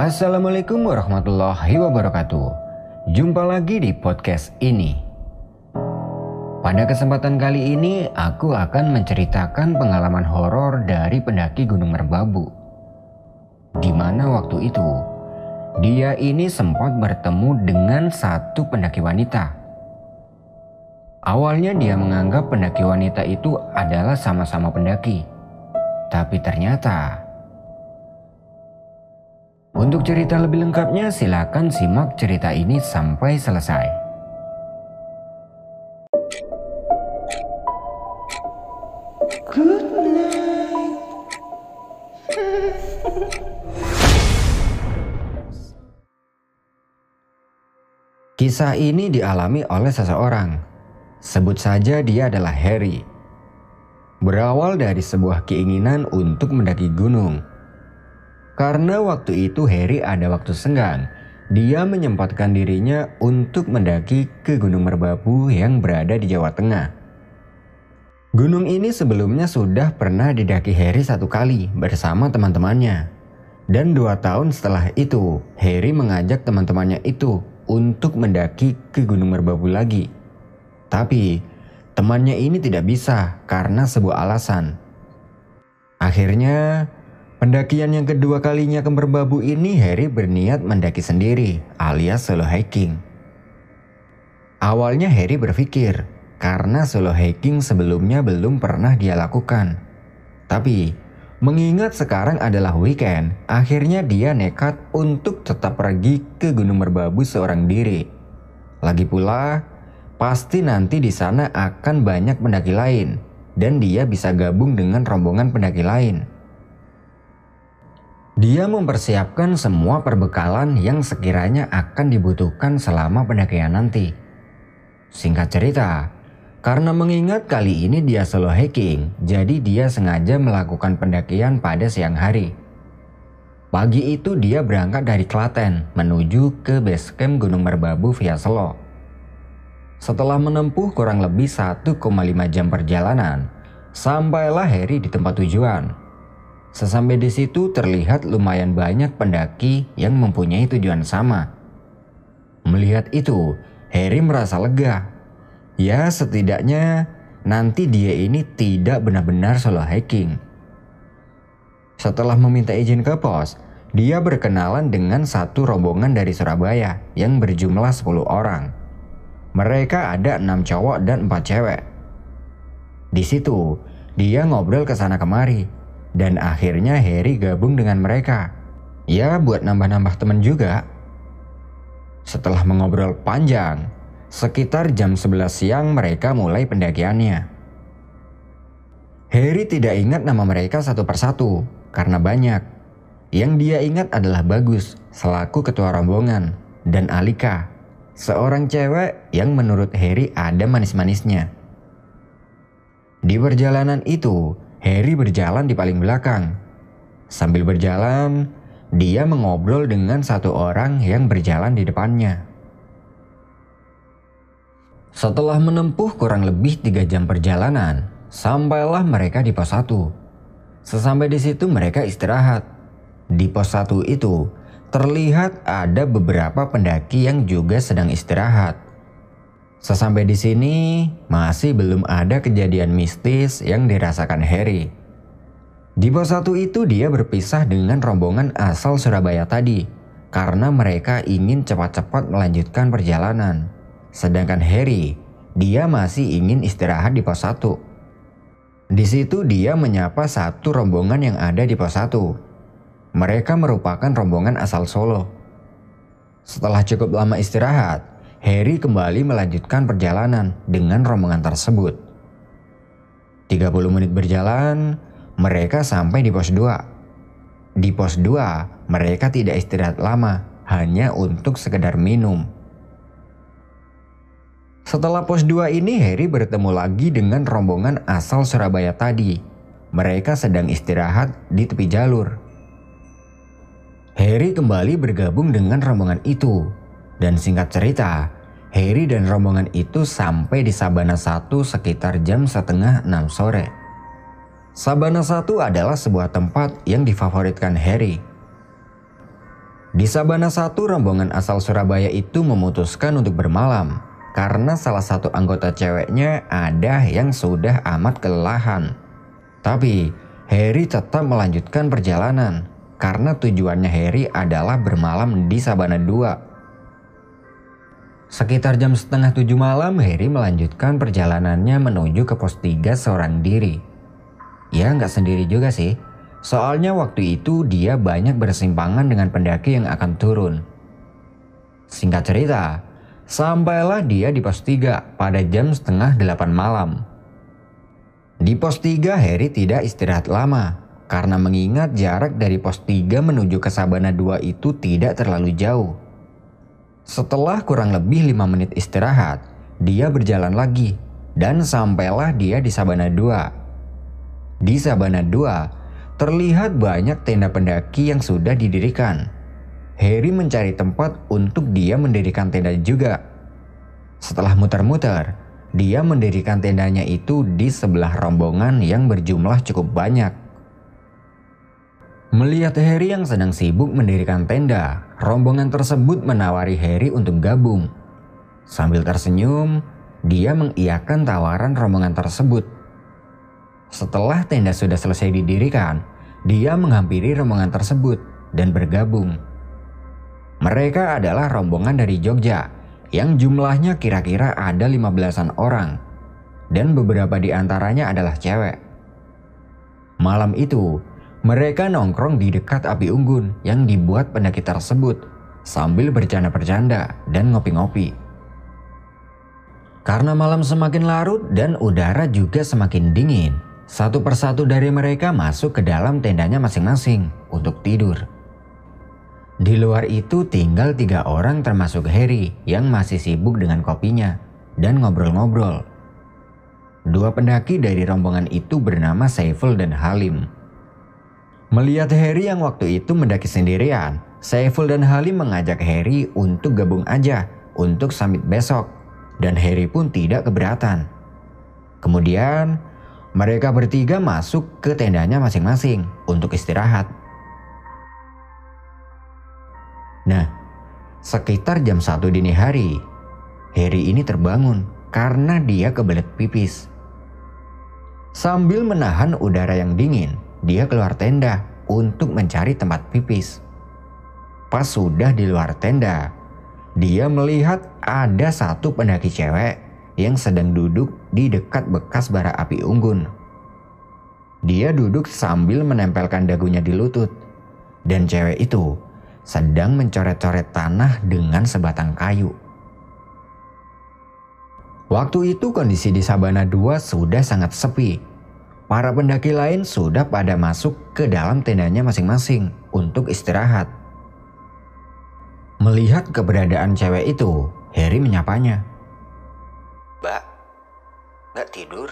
Assalamualaikum warahmatullahi wabarakatuh. Jumpa lagi di podcast ini. Pada kesempatan kali ini, aku akan menceritakan pengalaman horor dari pendaki Gunung Merbabu. Di mana waktu itu, dia ini sempat bertemu dengan satu pendaki wanita. Awalnya dia menganggap pendaki wanita itu adalah sama-sama pendaki. Tapi ternyata untuk cerita lebih lengkapnya silakan simak cerita ini sampai selesai. Good night. Kisah ini dialami oleh seseorang. Sebut saja dia adalah Harry. Berawal dari sebuah keinginan untuk mendaki gunung karena waktu itu Harry ada waktu senggang, dia menyempatkan dirinya untuk mendaki ke Gunung Merbabu yang berada di Jawa Tengah. Gunung ini sebelumnya sudah pernah didaki Harry satu kali bersama teman-temannya. Dan dua tahun setelah itu, Harry mengajak teman-temannya itu untuk mendaki ke Gunung Merbabu lagi. Tapi, temannya ini tidak bisa karena sebuah alasan. Akhirnya, Pendakian yang kedua kalinya ke Merbabu ini Harry berniat mendaki sendiri alias solo hiking. Awalnya Harry berpikir karena solo hiking sebelumnya belum pernah dia lakukan. Tapi mengingat sekarang adalah weekend, akhirnya dia nekat untuk tetap pergi ke Gunung Merbabu seorang diri. Lagi pula, pasti nanti di sana akan banyak pendaki lain dan dia bisa gabung dengan rombongan pendaki lain. Dia mempersiapkan semua perbekalan yang sekiranya akan dibutuhkan selama pendakian nanti. Singkat cerita, karena mengingat kali ini dia solo hiking, jadi dia sengaja melakukan pendakian pada siang hari. Pagi itu dia berangkat dari Klaten menuju ke base camp Gunung Merbabu via Selo. Setelah menempuh kurang lebih 1,5 jam perjalanan, sampailah Harry di tempat tujuan. Sesampai di situ terlihat lumayan banyak pendaki yang mempunyai tujuan sama. Melihat itu, Harry merasa lega. Ya setidaknya nanti dia ini tidak benar-benar solo hiking. Setelah meminta izin ke pos, dia berkenalan dengan satu rombongan dari Surabaya yang berjumlah 10 orang. Mereka ada enam cowok dan empat cewek. Di situ, dia ngobrol ke sana kemari dan akhirnya Harry gabung dengan mereka. Ya buat nambah-nambah teman juga. Setelah mengobrol panjang, sekitar jam 11 siang mereka mulai pendakiannya. Harry tidak ingat nama mereka satu persatu karena banyak. Yang dia ingat adalah Bagus selaku ketua rombongan dan Alika, seorang cewek yang menurut Harry ada manis-manisnya. Di perjalanan itu, Harry berjalan di paling belakang. Sambil berjalan, dia mengobrol dengan satu orang yang berjalan di depannya. Setelah menempuh kurang lebih tiga jam perjalanan, sampailah mereka di pos 1. Sesampai di situ mereka istirahat. Di pos 1 itu, terlihat ada beberapa pendaki yang juga sedang istirahat. Sesampai di sini, masih belum ada kejadian mistis yang dirasakan Harry. Di pos satu itu dia berpisah dengan rombongan asal Surabaya tadi, karena mereka ingin cepat-cepat melanjutkan perjalanan. Sedangkan Harry, dia masih ingin istirahat di pos satu. Di situ dia menyapa satu rombongan yang ada di pos satu. Mereka merupakan rombongan asal Solo. Setelah cukup lama istirahat, Harry kembali melanjutkan perjalanan dengan rombongan tersebut. 30 menit berjalan, mereka sampai di pos 2. Di pos 2, mereka tidak istirahat lama, hanya untuk sekedar minum. Setelah pos 2 ini, Harry bertemu lagi dengan rombongan asal Surabaya tadi. Mereka sedang istirahat di tepi jalur. Harry kembali bergabung dengan rombongan itu dan singkat cerita, Harry dan rombongan itu sampai di Sabana 1 sekitar jam setengah 6 sore. Sabana 1 adalah sebuah tempat yang difavoritkan Harry. Di Sabana 1, rombongan asal Surabaya itu memutuskan untuk bermalam karena salah satu anggota ceweknya ada yang sudah amat kelelahan. Tapi Harry tetap melanjutkan perjalanan karena tujuannya Harry adalah bermalam di Sabana 2. Sekitar jam setengah tujuh malam, Harry melanjutkan perjalanannya menuju ke pos 3 seorang diri. Ya nggak sendiri juga sih, Soalnya waktu itu dia banyak bersimpangan dengan pendaki yang akan turun. Singkat cerita, sampailah dia di pos 3 pada jam setengah delapan malam. Di pos 3 Harry tidak istirahat lama karena mengingat jarak dari pos 3 menuju ke Sabana 2 itu tidak terlalu jauh. Setelah kurang lebih 5 menit istirahat, dia berjalan lagi dan sampailah dia di Sabana 2. Di Sabana 2, Terlihat banyak tenda pendaki yang sudah didirikan. Harry mencari tempat untuk dia mendirikan tenda juga. Setelah muter-muter, dia mendirikan tendanya itu di sebelah rombongan yang berjumlah cukup banyak. Melihat Harry yang sedang sibuk mendirikan tenda, rombongan tersebut menawari Harry untuk gabung. Sambil tersenyum, dia mengiyakan tawaran rombongan tersebut. Setelah tenda sudah selesai didirikan, dia menghampiri rombongan tersebut dan bergabung. Mereka adalah rombongan dari Jogja yang jumlahnya kira-kira ada 15-an orang dan beberapa di antaranya adalah cewek. Malam itu, mereka nongkrong di dekat api unggun yang dibuat pendaki tersebut sambil bercanda-bercanda dan ngopi-ngopi. Karena malam semakin larut dan udara juga semakin dingin, satu persatu dari mereka masuk ke dalam tendanya masing-masing untuk tidur. Di luar itu tinggal tiga orang termasuk Harry yang masih sibuk dengan kopinya dan ngobrol-ngobrol. Dua pendaki dari rombongan itu bernama Saiful dan Halim. Melihat Harry yang waktu itu mendaki sendirian, Saiful dan Halim mengajak Harry untuk gabung aja untuk summit besok dan Harry pun tidak keberatan. Kemudian mereka bertiga masuk ke tendanya masing-masing untuk istirahat. Nah, sekitar jam satu dini hari, Harry ini terbangun karena dia kebelet pipis. Sambil menahan udara yang dingin, dia keluar tenda untuk mencari tempat pipis. Pas sudah di luar tenda, dia melihat ada satu pendaki cewek yang sedang duduk di dekat bekas bara api unggun. Dia duduk sambil menempelkan dagunya di lutut, dan cewek itu sedang mencoret-coret tanah dengan sebatang kayu. Waktu itu kondisi di Sabana 2 sudah sangat sepi. Para pendaki lain sudah pada masuk ke dalam tendanya masing-masing untuk istirahat. Melihat keberadaan cewek itu, Harry menyapanya. Mbak, gak tidur?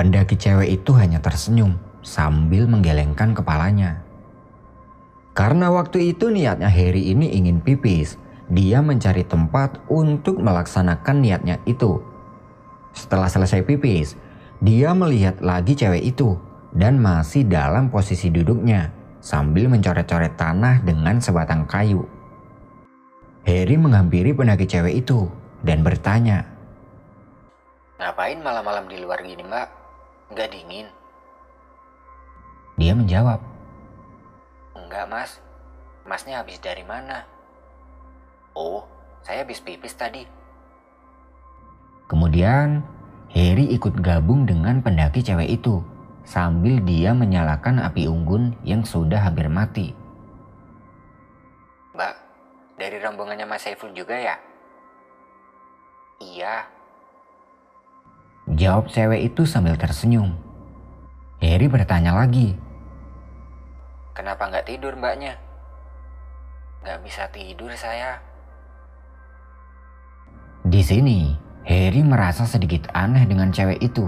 Pendaki cewek itu hanya tersenyum sambil menggelengkan kepalanya. Karena waktu itu niatnya Harry ini ingin pipis, dia mencari tempat untuk melaksanakan niatnya itu. Setelah selesai pipis, dia melihat lagi cewek itu dan masih dalam posisi duduknya sambil mencoret-coret tanah dengan sebatang kayu. Harry menghampiri pendaki cewek itu dan bertanya. Ngapain malam-malam di luar gini mbak? Nggak dingin? Dia menjawab. Enggak mas, masnya habis dari mana? Oh, saya habis pipis tadi. Kemudian Harry ikut gabung dengan pendaki cewek itu sambil dia menyalakan api unggun yang sudah hampir mati. Mbak, dari rombongannya Mas Saiful juga ya? Iya. Jawab cewek itu sambil tersenyum. Harry bertanya lagi. Kenapa nggak tidur mbaknya? Nggak bisa tidur saya. Di sini, Harry merasa sedikit aneh dengan cewek itu.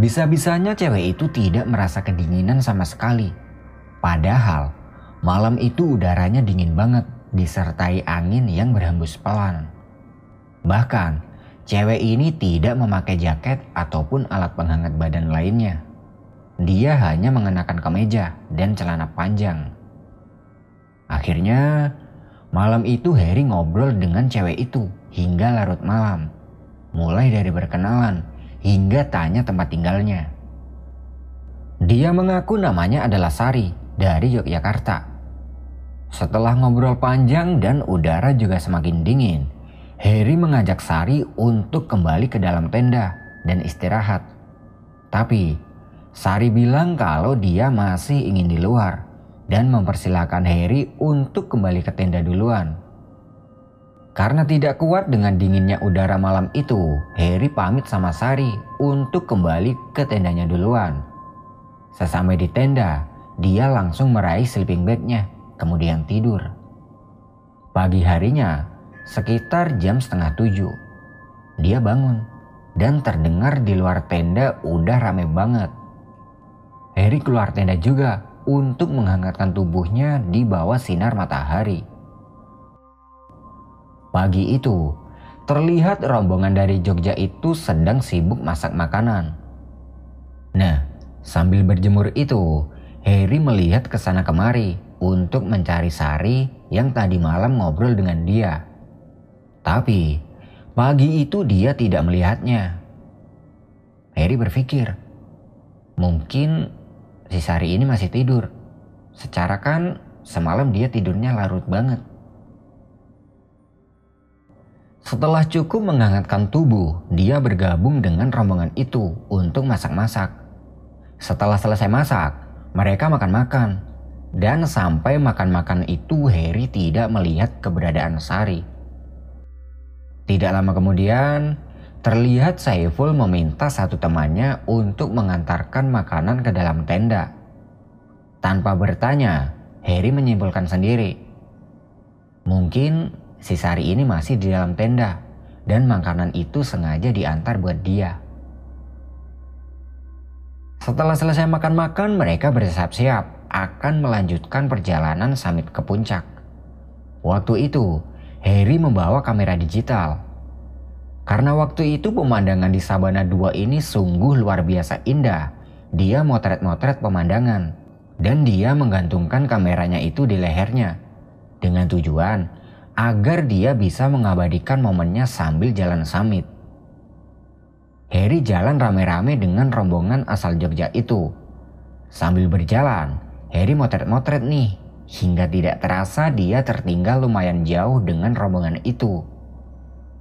Bisa-bisanya cewek itu tidak merasa kedinginan sama sekali. Padahal, malam itu udaranya dingin banget disertai angin yang berhembus pelan. Bahkan, cewek ini tidak memakai jaket ataupun alat penghangat badan lainnya. Dia hanya mengenakan kemeja dan celana panjang. Akhirnya, malam itu Harry ngobrol dengan cewek itu hingga larut malam. Mulai dari berkenalan hingga tanya tempat tinggalnya. Dia mengaku namanya adalah Sari dari Yogyakarta. Setelah ngobrol panjang dan udara juga semakin dingin, Harry mengajak Sari untuk kembali ke dalam tenda dan istirahat. Tapi Sari bilang kalau dia masih ingin di luar dan mempersilahkan Harry untuk kembali ke tenda duluan. Karena tidak kuat dengan dinginnya udara malam itu, Harry pamit sama Sari untuk kembali ke tendanya duluan. Sesampai di tenda, dia langsung meraih sleeping bagnya, kemudian tidur. Pagi harinya, sekitar jam setengah tujuh, dia bangun dan terdengar di luar tenda udah rame banget. Harry keluar tenda juga untuk menghangatkan tubuhnya di bawah sinar matahari. Pagi itu, terlihat rombongan dari Jogja itu sedang sibuk masak makanan. Nah, sambil berjemur itu, Harry melihat ke sana kemari untuk mencari Sari yang tadi malam ngobrol dengan dia. Tapi, pagi itu dia tidak melihatnya. Harry berpikir, mungkin si Sari ini masih tidur. Secara kan semalam dia tidurnya larut banget. Setelah cukup menghangatkan tubuh, dia bergabung dengan rombongan itu untuk masak-masak. Setelah selesai masak, mereka makan-makan. Dan sampai makan-makan itu Harry tidak melihat keberadaan Sari. Tidak lama kemudian, terlihat Saiful meminta satu temannya untuk mengantarkan makanan ke dalam tenda. Tanpa bertanya, Harry menyimpulkan sendiri. Mungkin si Sari ini masih di dalam tenda dan makanan itu sengaja diantar buat dia. Setelah selesai makan-makan, mereka bersiap-siap akan melanjutkan perjalanan summit ke puncak. Waktu itu, Harry membawa kamera digital. Karena waktu itu pemandangan di Sabana 2 ini sungguh luar biasa indah. Dia motret-motret pemandangan dan dia menggantungkan kameranya itu di lehernya dengan tujuan agar dia bisa mengabadikan momennya sambil jalan summit. Harry jalan rame-rame dengan rombongan asal Jogja itu. Sambil berjalan, Harry motret-motret nih, hingga tidak terasa dia tertinggal lumayan jauh dengan rombongan itu.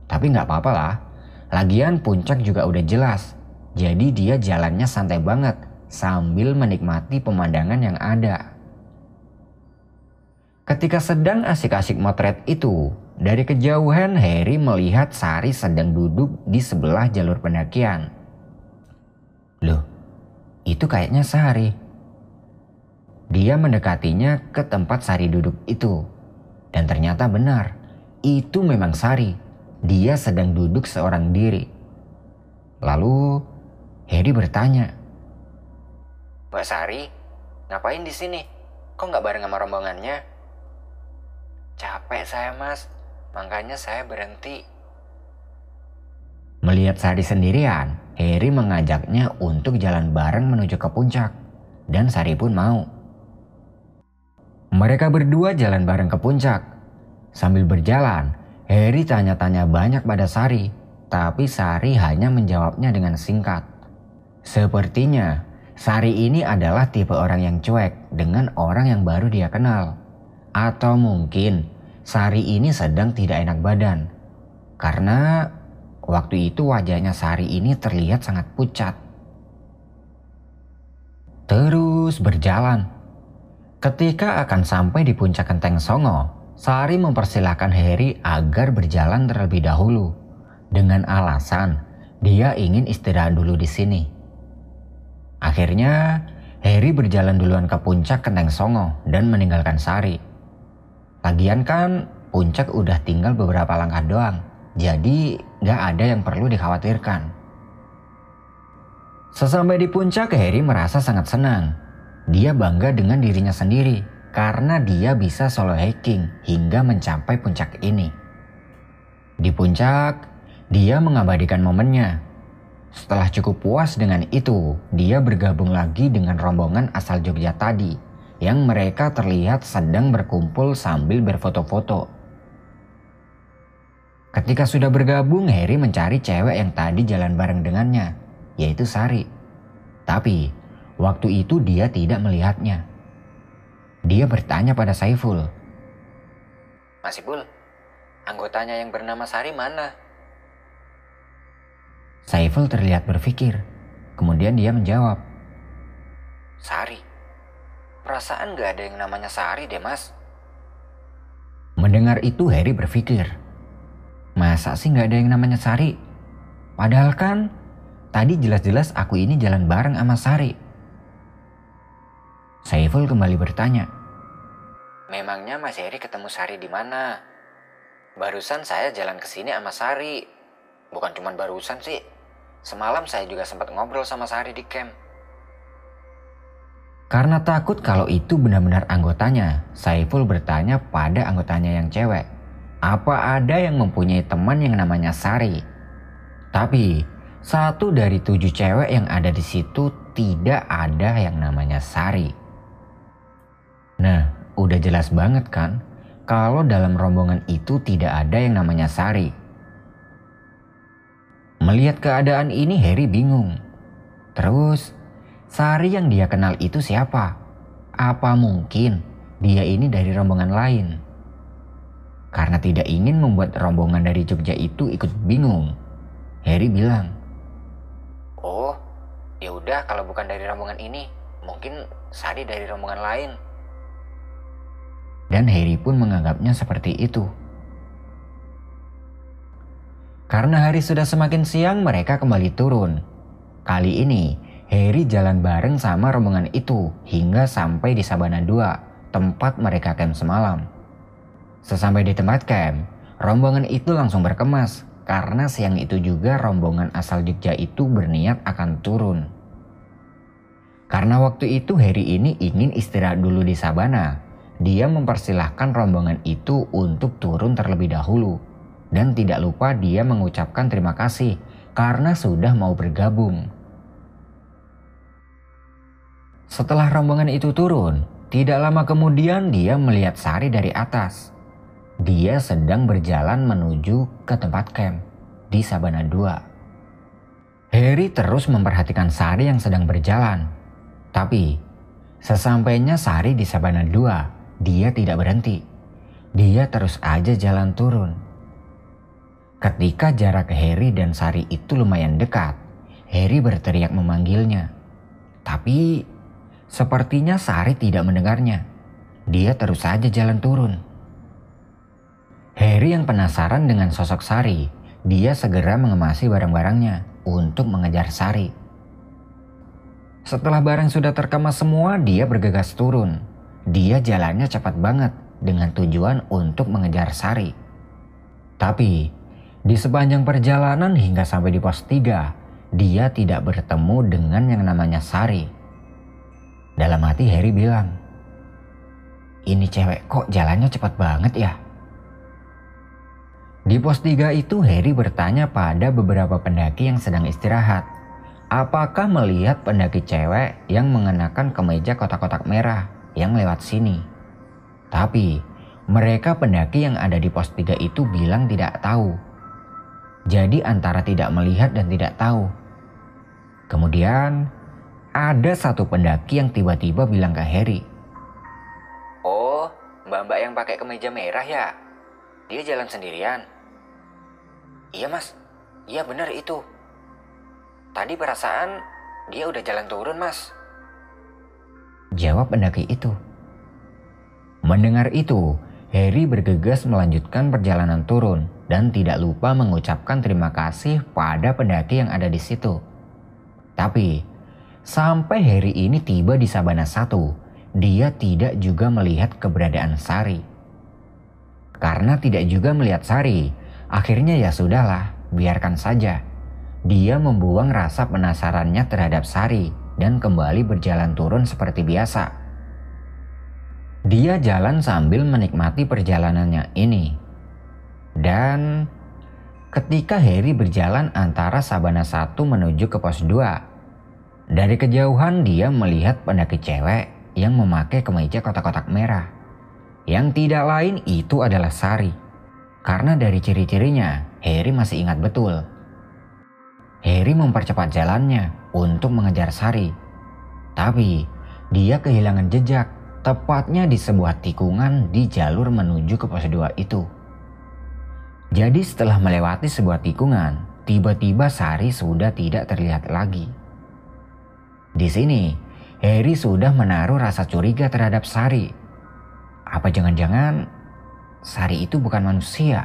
Tapi nggak apa-apa lah, lagian puncak juga udah jelas, jadi dia jalannya santai banget sambil menikmati pemandangan yang ada. Ketika sedang asik-asik motret itu, dari kejauhan Harry melihat Sari sedang duduk di sebelah jalur pendakian. Loh, itu kayaknya Sari. Dia mendekatinya ke tempat Sari duduk itu. Dan ternyata benar, itu memang Sari. Dia sedang duduk seorang diri. Lalu Harry bertanya, Mbak Sari, ngapain di sini? Kok nggak bareng sama rombongannya? Capek saya mas, makanya saya berhenti. Melihat Sari sendirian, Harry mengajaknya untuk jalan bareng menuju ke puncak. Dan Sari pun mau. Mereka berdua jalan bareng ke puncak. Sambil berjalan, Harry tanya-tanya banyak pada Sari. Tapi Sari hanya menjawabnya dengan singkat. Sepertinya Sari ini adalah tipe orang yang cuek dengan orang yang baru dia kenal. Atau mungkin Sari ini sedang tidak enak badan. Karena waktu itu wajahnya Sari ini terlihat sangat pucat. Terus berjalan. Ketika akan sampai di puncak Kenteng Songo, Sari mempersilahkan Harry agar berjalan terlebih dahulu. Dengan alasan dia ingin istirahat dulu di sini. Akhirnya, Harry berjalan duluan ke puncak Kenteng Songo dan meninggalkan Sari. Lagian kan puncak udah tinggal beberapa langkah doang, jadi gak ada yang perlu dikhawatirkan. Sesampai di puncak, Harry merasa sangat senang. Dia bangga dengan dirinya sendiri karena dia bisa solo hiking hingga mencapai puncak ini. Di puncak, dia mengabadikan momennya. Setelah cukup puas dengan itu, dia bergabung lagi dengan rombongan asal Jogja tadi yang mereka terlihat sedang berkumpul sambil berfoto-foto. Ketika sudah bergabung, Harry mencari cewek yang tadi jalan bareng dengannya, yaitu Sari. Tapi, waktu itu dia tidak melihatnya. Dia bertanya pada Saiful. Mas Ipul, anggotanya yang bernama Sari mana? Saiful terlihat berpikir. Kemudian dia menjawab. Sari? Perasaan gak ada yang namanya Sari deh mas. Mendengar itu Harry berpikir, masa sih gak ada yang namanya Sari? Padahal kan tadi jelas-jelas aku ini jalan bareng sama Sari. Saiful kembali bertanya, Memangnya Mas Harry ketemu Sari di mana? Barusan saya jalan ke sini sama Sari. Bukan cuma barusan sih. Semalam saya juga sempat ngobrol sama Sari di camp. Karena takut kalau itu benar-benar anggotanya, Saiful bertanya pada anggotanya yang cewek, apa ada yang mempunyai teman yang namanya Sari? Tapi satu dari tujuh cewek yang ada di situ tidak ada yang namanya Sari. Nah, udah jelas banget kan kalau dalam rombongan itu tidak ada yang namanya Sari. Melihat keadaan ini Harry bingung. Terus Sari yang dia kenal itu siapa? Apa mungkin dia ini dari rombongan lain? Karena tidak ingin membuat rombongan dari Jogja itu ikut bingung, Harry bilang, "Oh, ya udah kalau bukan dari rombongan ini, mungkin Sari dari rombongan lain." Dan Harry pun menganggapnya seperti itu. Karena hari sudah semakin siang, mereka kembali turun. Kali ini, Harry jalan bareng sama rombongan itu hingga sampai di Sabana 2, tempat mereka camp semalam. Sesampai di tempat camp, rombongan itu langsung berkemas karena siang itu juga rombongan asal Jogja itu berniat akan turun. Karena waktu itu Harry ini ingin istirahat dulu di Sabana, dia mempersilahkan rombongan itu untuk turun terlebih dahulu. Dan tidak lupa dia mengucapkan terima kasih karena sudah mau bergabung. Setelah rombongan itu turun, tidak lama kemudian dia melihat Sari dari atas. Dia sedang berjalan menuju ke tempat camp di Sabana 2. Harry terus memperhatikan Sari yang sedang berjalan. Tapi, sesampainya Sari di Sabana 2, dia tidak berhenti. Dia terus aja jalan turun. Ketika jarak Harry dan Sari itu lumayan dekat, Harry berteriak memanggilnya. Tapi Sepertinya Sari tidak mendengarnya. Dia terus saja jalan turun. Harry yang penasaran dengan sosok Sari, dia segera mengemasi barang-barangnya untuk mengejar Sari. Setelah barang sudah terkemas semua, dia bergegas turun. Dia jalannya cepat banget dengan tujuan untuk mengejar Sari. Tapi, di sepanjang perjalanan hingga sampai di pos 3, dia tidak bertemu dengan yang namanya Sari. Dalam hati Harry bilang, ini cewek kok jalannya cepat banget ya? Di pos 3 itu Harry bertanya pada beberapa pendaki yang sedang istirahat. Apakah melihat pendaki cewek yang mengenakan kemeja kotak-kotak merah yang lewat sini? Tapi mereka pendaki yang ada di pos 3 itu bilang tidak tahu. Jadi antara tidak melihat dan tidak tahu. Kemudian ada satu pendaki yang tiba-tiba bilang ke Harry. Oh, mbak-mbak yang pakai kemeja merah ya? Dia jalan sendirian. Iya mas, iya benar itu. Tadi perasaan dia udah jalan turun mas. Jawab pendaki itu. Mendengar itu, Harry bergegas melanjutkan perjalanan turun dan tidak lupa mengucapkan terima kasih pada pendaki yang ada di situ. Tapi Sampai hari ini tiba di Sabana 1, dia tidak juga melihat keberadaan Sari. Karena tidak juga melihat Sari, akhirnya ya sudahlah, biarkan saja. Dia membuang rasa penasarannya terhadap Sari dan kembali berjalan turun seperti biasa. Dia jalan sambil menikmati perjalanannya ini. Dan ketika Harry berjalan antara Sabana 1 menuju ke pos 2, dari kejauhan dia melihat pendaki cewek yang memakai kemeja kotak-kotak merah. Yang tidak lain itu adalah Sari. Karena dari ciri-cirinya, Harry masih ingat betul. Harry mempercepat jalannya untuk mengejar Sari. Tapi dia kehilangan jejak tepatnya di sebuah tikungan di jalur menuju ke pos 2 itu. Jadi setelah melewati sebuah tikungan, tiba-tiba Sari sudah tidak terlihat lagi. Di sini, Harry sudah menaruh rasa curiga terhadap Sari. Apa jangan-jangan Sari itu bukan manusia?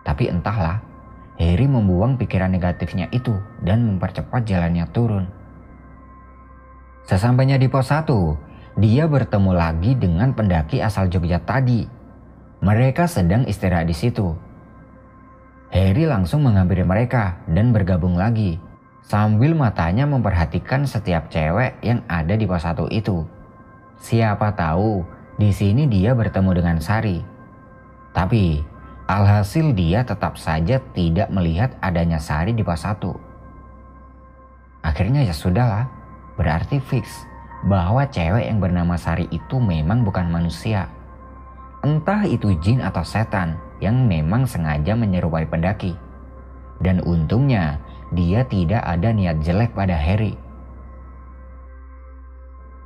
Tapi entahlah, Harry membuang pikiran negatifnya itu dan mempercepat jalannya turun. Sesampainya di pos 1, dia bertemu lagi dengan pendaki asal Jogja tadi. Mereka sedang istirahat di situ. Harry langsung menghampiri mereka dan bergabung lagi sambil matanya memperhatikan setiap cewek yang ada di pos satu itu. Siapa tahu di sini dia bertemu dengan Sari. Tapi alhasil dia tetap saja tidak melihat adanya Sari di pos satu. Akhirnya ya sudahlah, berarti fix bahwa cewek yang bernama Sari itu memang bukan manusia. Entah itu jin atau setan yang memang sengaja menyerupai pendaki. Dan untungnya dia tidak ada niat jelek pada Harry.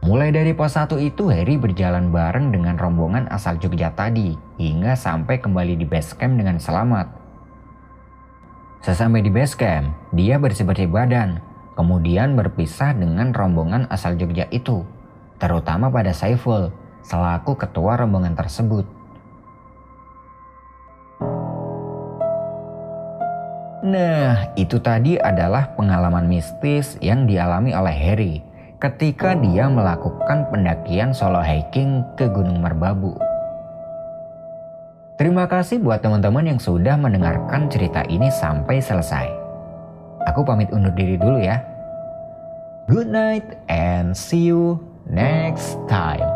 Mulai dari pos 1 itu Harry berjalan bareng dengan rombongan asal Jogja tadi hingga sampai kembali di base camp dengan selamat. Sesampai di base camp, dia bersih-bersih badan, kemudian berpisah dengan rombongan asal Jogja itu, terutama pada Saiful selaku ketua rombongan tersebut. Nah, itu tadi adalah pengalaman mistis yang dialami oleh Harry ketika dia melakukan pendakian solo hiking ke Gunung Merbabu. Terima kasih buat teman-teman yang sudah mendengarkan cerita ini sampai selesai. Aku pamit undur diri dulu ya. Good night and see you next time.